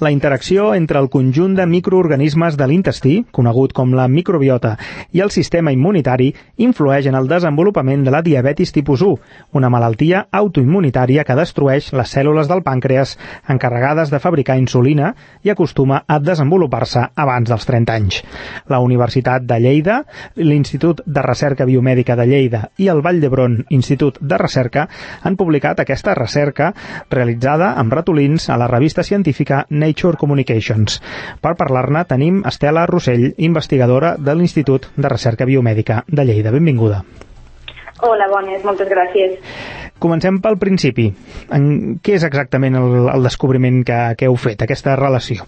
La interacció entre el conjunt de microorganismes de l'intestí, conegut com la microbiota, i el sistema immunitari influeix en el desenvolupament de la diabetis tipus 1, una malaltia autoimmunitària que destrueix les cèl·lules del pàncreas encarregades de fabricar insulina i acostuma a desenvolupar-se abans dels 30 anys. La Universitat de Lleida, l'Institut de Recerca Biomèdica de Lleida i el Vall d'Hebron Institut de Recerca han publicat aquesta recerca realitzada amb ratolins a la revista científica Nature Communications. Per parlar-ne tenim Estela Rossell, investigadora de l'Institut de Recerca Biomèdica de Lleida. Benvinguda. Hola, bones, moltes gràcies. Comencem pel principi. En què és exactament el, el descobriment que, que heu fet, aquesta relació?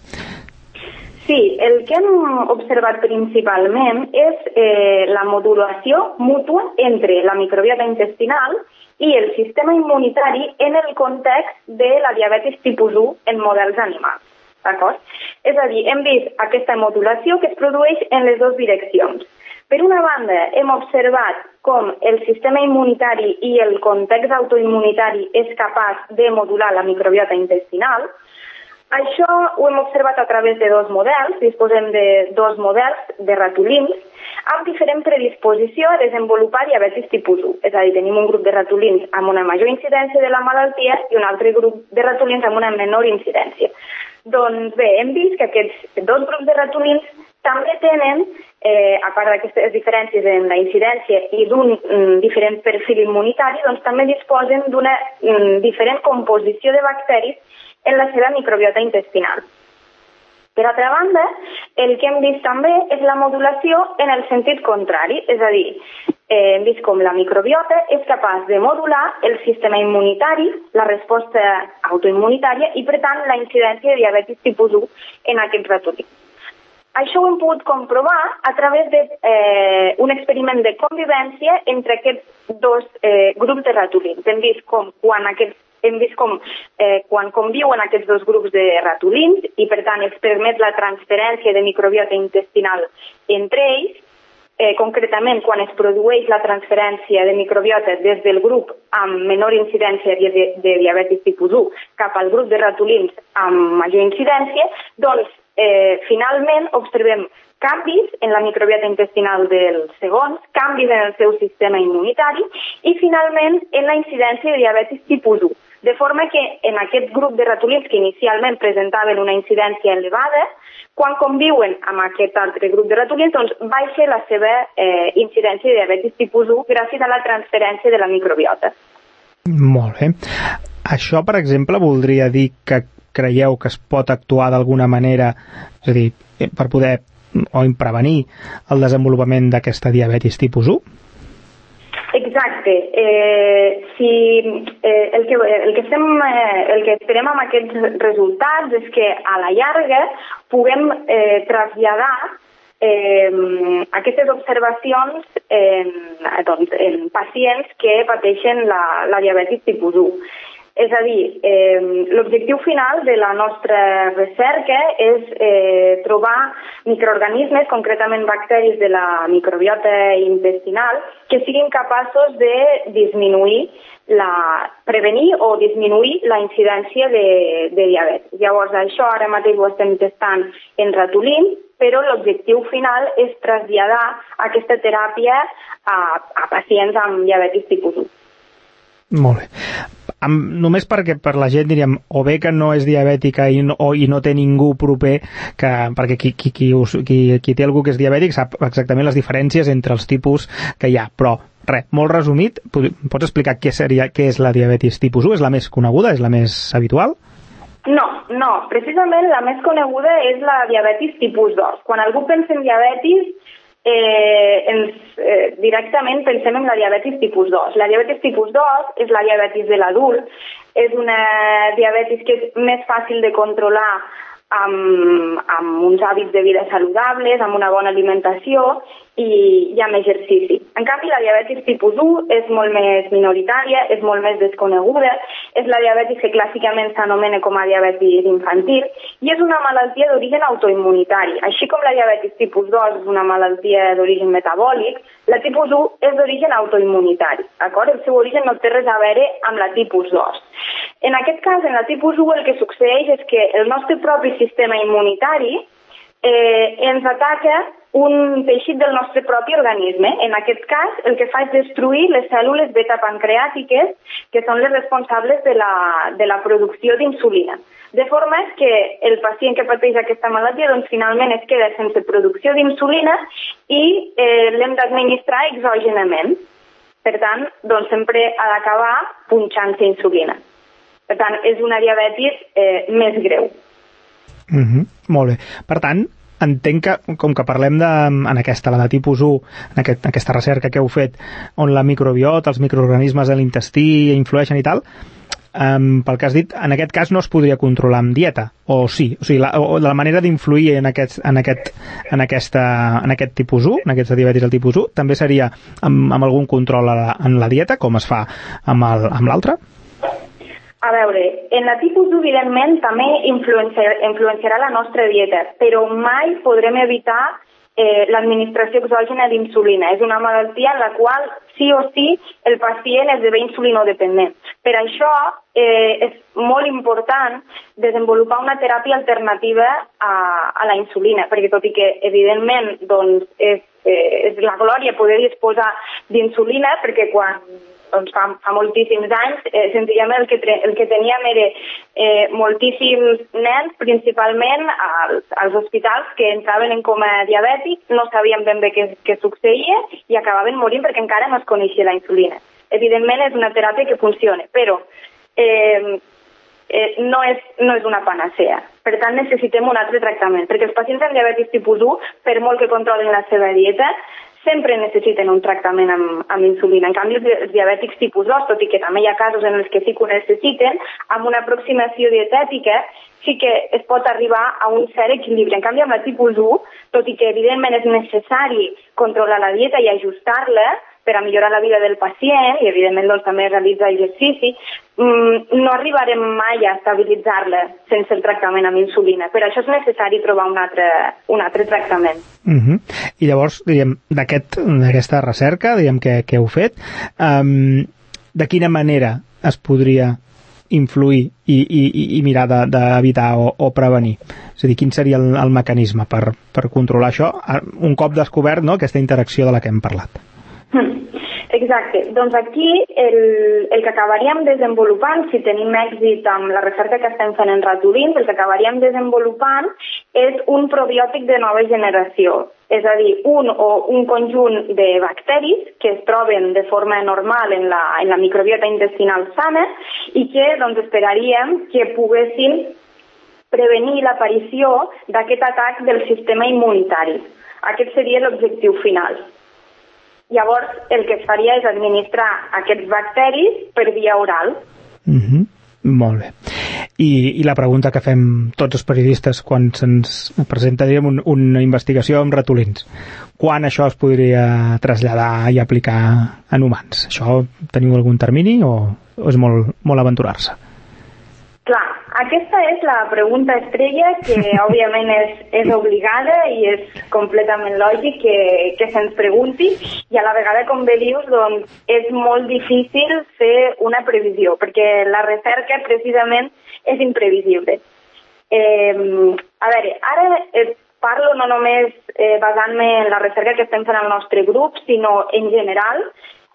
Sí, el que hem observat principalment és eh, la modulació mútua entre la microbiota intestinal i el sistema immunitari en el context de la diabetis tipus 1 en models animals. D'acord? És a dir, hem vist aquesta modulació que es produeix en les dues direccions. Per una banda, hem observat com el sistema immunitari i el context autoimmunitari és capaç de modular la microbiota intestinal. Això ho hem observat a través de dos models, disposem de dos models de ratolins, amb diferent predisposició a desenvolupar diabetis tipus 1. És a dir, tenim un grup de ratolins amb una major incidència de la malaltia i un altre grup de ratolins amb una menor incidència. Doncs bé, hem vist que aquests dos grups de ratolins també tenen, eh, a part d'aquestes diferències en la incidència i d'un mm, diferent perfil immunitari, doncs també disposen d'una mm, diferent composició de bacteris en la seva microbiota intestinal. Per altra banda, el que hem vist també és la modulació en el sentit contrari, és a dir, eh, hem vist com la microbiota és capaç de modular el sistema immunitari, la resposta autoimmunitària i, per tant, la incidència de diabetis tipus 1 en aquests ratolins. Això ho hem pogut comprovar a través d'un eh, un experiment de convivència entre aquests dos eh, grups de ratolins. Hem vist com quan aquests hem vist com eh, quan conviuen aquests dos grups de ratolins i per tant es permet la transferència de microbiota intestinal entre ells, eh, concretament quan es produeix la transferència de microbiota des del grup amb menor incidència de, de, de diabetis tipus 1 cap al grup de ratolins amb major incidència, doncs eh, finalment observem canvis en la microbiota intestinal dels segons, canvis en el seu sistema immunitari i finalment en la incidència de diabetis tipus 1. De forma que en aquest grup de ratolins que inicialment presentaven una incidència elevada, quan conviuen amb aquest altre grup de ratolins, doncs baixa la seva eh, incidència de diabetis tipus 1 gràcies a la transferència de la microbiota. Molt bé. Això, per exemple, voldria dir que creieu que es pot actuar d'alguna manera, és a dir, per poder o prevenir el desenvolupament d'aquesta diabetis tipus 1? Exacte. Eh, si, eh, el, que, el, que estem, eh, el que esperem amb aquests resultats és que a la llarga puguem eh, traslladar eh, aquestes observacions en, doncs, en pacients que pateixen la, la diabetis tipus 1. És a dir, eh, l'objectiu final de la nostra recerca és eh, trobar microorganismes, concretament bacteris de la microbiota intestinal, que siguin capaços de disminuir la, prevenir o disminuir la incidència de, de diabetes. Llavors, això ara mateix ho estem testant en ratolins, però l'objectiu final és traslladar aquesta teràpia a, a pacients amb diabetis tipus 1. Molt bé amb, només perquè per la gent diríem o bé que no és diabètica i no, o, i no té ningú proper que, perquè qui, qui, qui, us, qui, qui té algú que és diabètic sap exactament les diferències entre els tipus que hi ha, però res, molt resumit, pots explicar què, seria, què és la diabetis tipus 1? És la més coneguda? És la més habitual? No, no, precisament la més coneguda és la diabetis tipus 2. Quan algú pensa en diabetis, eh, ens, eh, directament pensem en la diabetis tipus 2. La diabetis tipus 2 és la diabetis de l'adult, és una diabetis que és més fàcil de controlar amb, amb uns hàbits de vida saludables, amb una bona alimentació i, i amb exercici. En canvi, la diabetis tipus 1 és molt més minoritària, és molt més desconeguda, és la diabetis que clàssicament s'anomena com a diabetis infantil i és una malaltia d'origen autoimmunitari. Així com la diabetis tipus 2 és una malaltia d'origen metabòlic, la tipus 1 és d'origen autoimmunitari. D'acord? El seu origen no té res a veure amb la tipus 2. En aquest cas, en la tipus 1, el que succeeix és que el nostre propi sistema immunitari eh, ens ataca un teixit del nostre propi organisme. En aquest cas, el que fa és destruir les cèl·lules beta-pancreàtiques, que són les responsables de la, de la producció d'insulina. De forma que el pacient que pateix aquesta malaltia doncs, finalment es queda sense producció d'insulina i eh, l'hem d'administrar exògenament. Per tant, doncs, sempre ha d'acabar punxant-se insulina. Per tant, és una diabetis eh, més greu. Mm -hmm. Molt bé. Per tant, entenc que, com que parlem de, en aquesta, la de tipus 1, en aquest, aquesta recerca que heu fet, on la microbiota, els microorganismes de l'intestí influeixen i tal, um, pel que has dit, en aquest cas no es podria controlar amb dieta, o sí? O sigui, la, o la manera d'influir en, aquest, en, aquest, en, aquesta, en aquest tipus 1, en aquesta diabetis del tipus 1, també seria amb, amb algun control la, en la dieta, com es fa amb l'altre? A veure, en la tipus 1, evidentment, també influenciarà, influenciarà la nostra dieta, però mai podrem evitar eh, l'administració exògena d'insulina. És una malaltia en la qual sí o sí el pacient esdevé insulinodependent. Per això eh, és molt important desenvolupar una teràpia alternativa a, a la insulina, perquè tot i que evidentment doncs, és, eh, és la glòria poder disposar d'insulina, perquè quan doncs fa, fa moltíssims anys, eh, senzillament el que, el que teníem era eh, moltíssims nens, principalment als, als hospitals, que entraven en coma diabètic, no sabien ben bé què, què succeïa i acabaven morint perquè encara no es coneixia la insulina. Evidentment és una teràpia que funciona, però eh, eh, no, és, no és una panacea. Per tant, necessitem un altre tractament, perquè els pacients amb diabetis tipus 1, per molt que controlin la seva dieta, sempre necessiten un tractament amb, amb insulina. En canvi, els diabètics tipus 2, tot i que també hi ha casos en els que sí que ho necessiten, amb una aproximació dietètica sí que es pot arribar a un cert equilibri. En canvi, amb la tipus 1, tot i que evidentment és necessari controlar la dieta i ajustar-la, per a millorar la vida del pacient i evidentment doncs, també realitzar exercici, mm, no arribarem mai a estabilitzar-la sense el tractament amb insulina. Per això és necessari trobar un altre, un altre tractament. Uh mhm. -huh. I llavors, diríem, d'aquesta aquest, recerca diríem, que, que heu fet, um, de quina manera es podria influir i, i, i mirar d'evitar de, o, o prevenir? És a dir, quin seria el, el mecanisme per, per controlar això un cop descobert no, aquesta interacció de la que hem parlat? Exacte. Doncs aquí el, el que acabaríem desenvolupant, si tenim èxit amb la recerca que estem fent en ratolins, el que acabaríem desenvolupant és un probiòtic de nova generació. És a dir, un o un conjunt de bacteris que es troben de forma normal en la, en la microbiota intestinal sana i que doncs, esperaríem que poguessin prevenir l'aparició d'aquest atac del sistema immunitari. Aquest seria l'objectiu final. Llavors, el que es faria és administrar aquests bacteris per via oral. Mm -hmm. Molt bé. I, I la pregunta que fem tots els periodistes quan se'ns presenta diguem, un, una investigació amb ratolins. Quan això es podria traslladar i aplicar en humans? Això teniu algun termini o, o és molt, molt aventurar-se? Clar, aquesta és la pregunta estrella que òbviament és, és obligada i és completament lògic que, que se'ns pregunti i a la vegada, com bé dius, doncs, és molt difícil fer una previsió perquè la recerca precisament és imprevisible. Eh, a veure, ara eh, parlo no només eh, basant-me en la recerca que estem fent al nostre grup, sinó en general.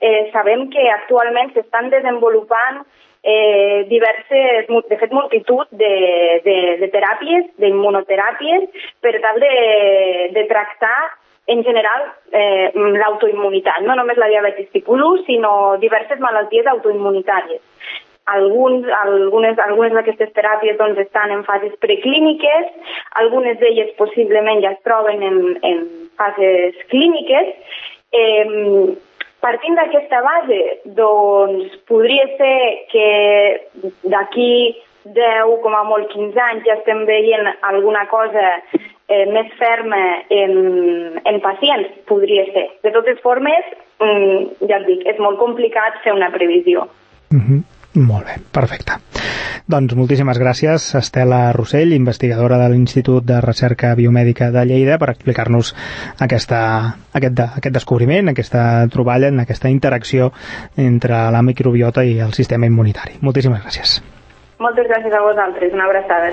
Eh, sabem que actualment s'estan desenvolupant eh, diverses, de fet multitud de, de, de teràpies, d'immunoteràpies, per tal de, de tractar en general eh, l'autoimmunitat, no només la diabetis tipus 1, sinó diverses malalties autoimmunitàries. Alguns, algunes algunes d'aquestes teràpies doncs, estan en fases preclíniques, algunes d'elles possiblement ja es troben en, en fases clíniques. Eh, Partint d'aquesta base, doncs podria ser que d'aquí 10, com a molt 15 anys, ja estem veient alguna cosa eh, més ferma en, en pacients, podria ser. De totes formes, mm, ja et dic, és molt complicat fer una previsió. Mm -hmm. Molt bé, perfecte. Doncs moltíssimes gràcies, Estela Rossell, investigadora de l'Institut de Recerca Biomèdica de Lleida, per explicar-nos aquest, aquest descobriment, aquesta troballa, en aquesta interacció entre la microbiota i el sistema immunitari. Moltíssimes gràcies. Moltes gràcies a vosaltres. Una abraçada.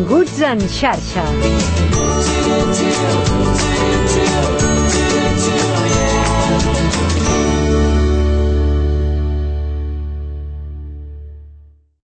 Continguts en xarxa.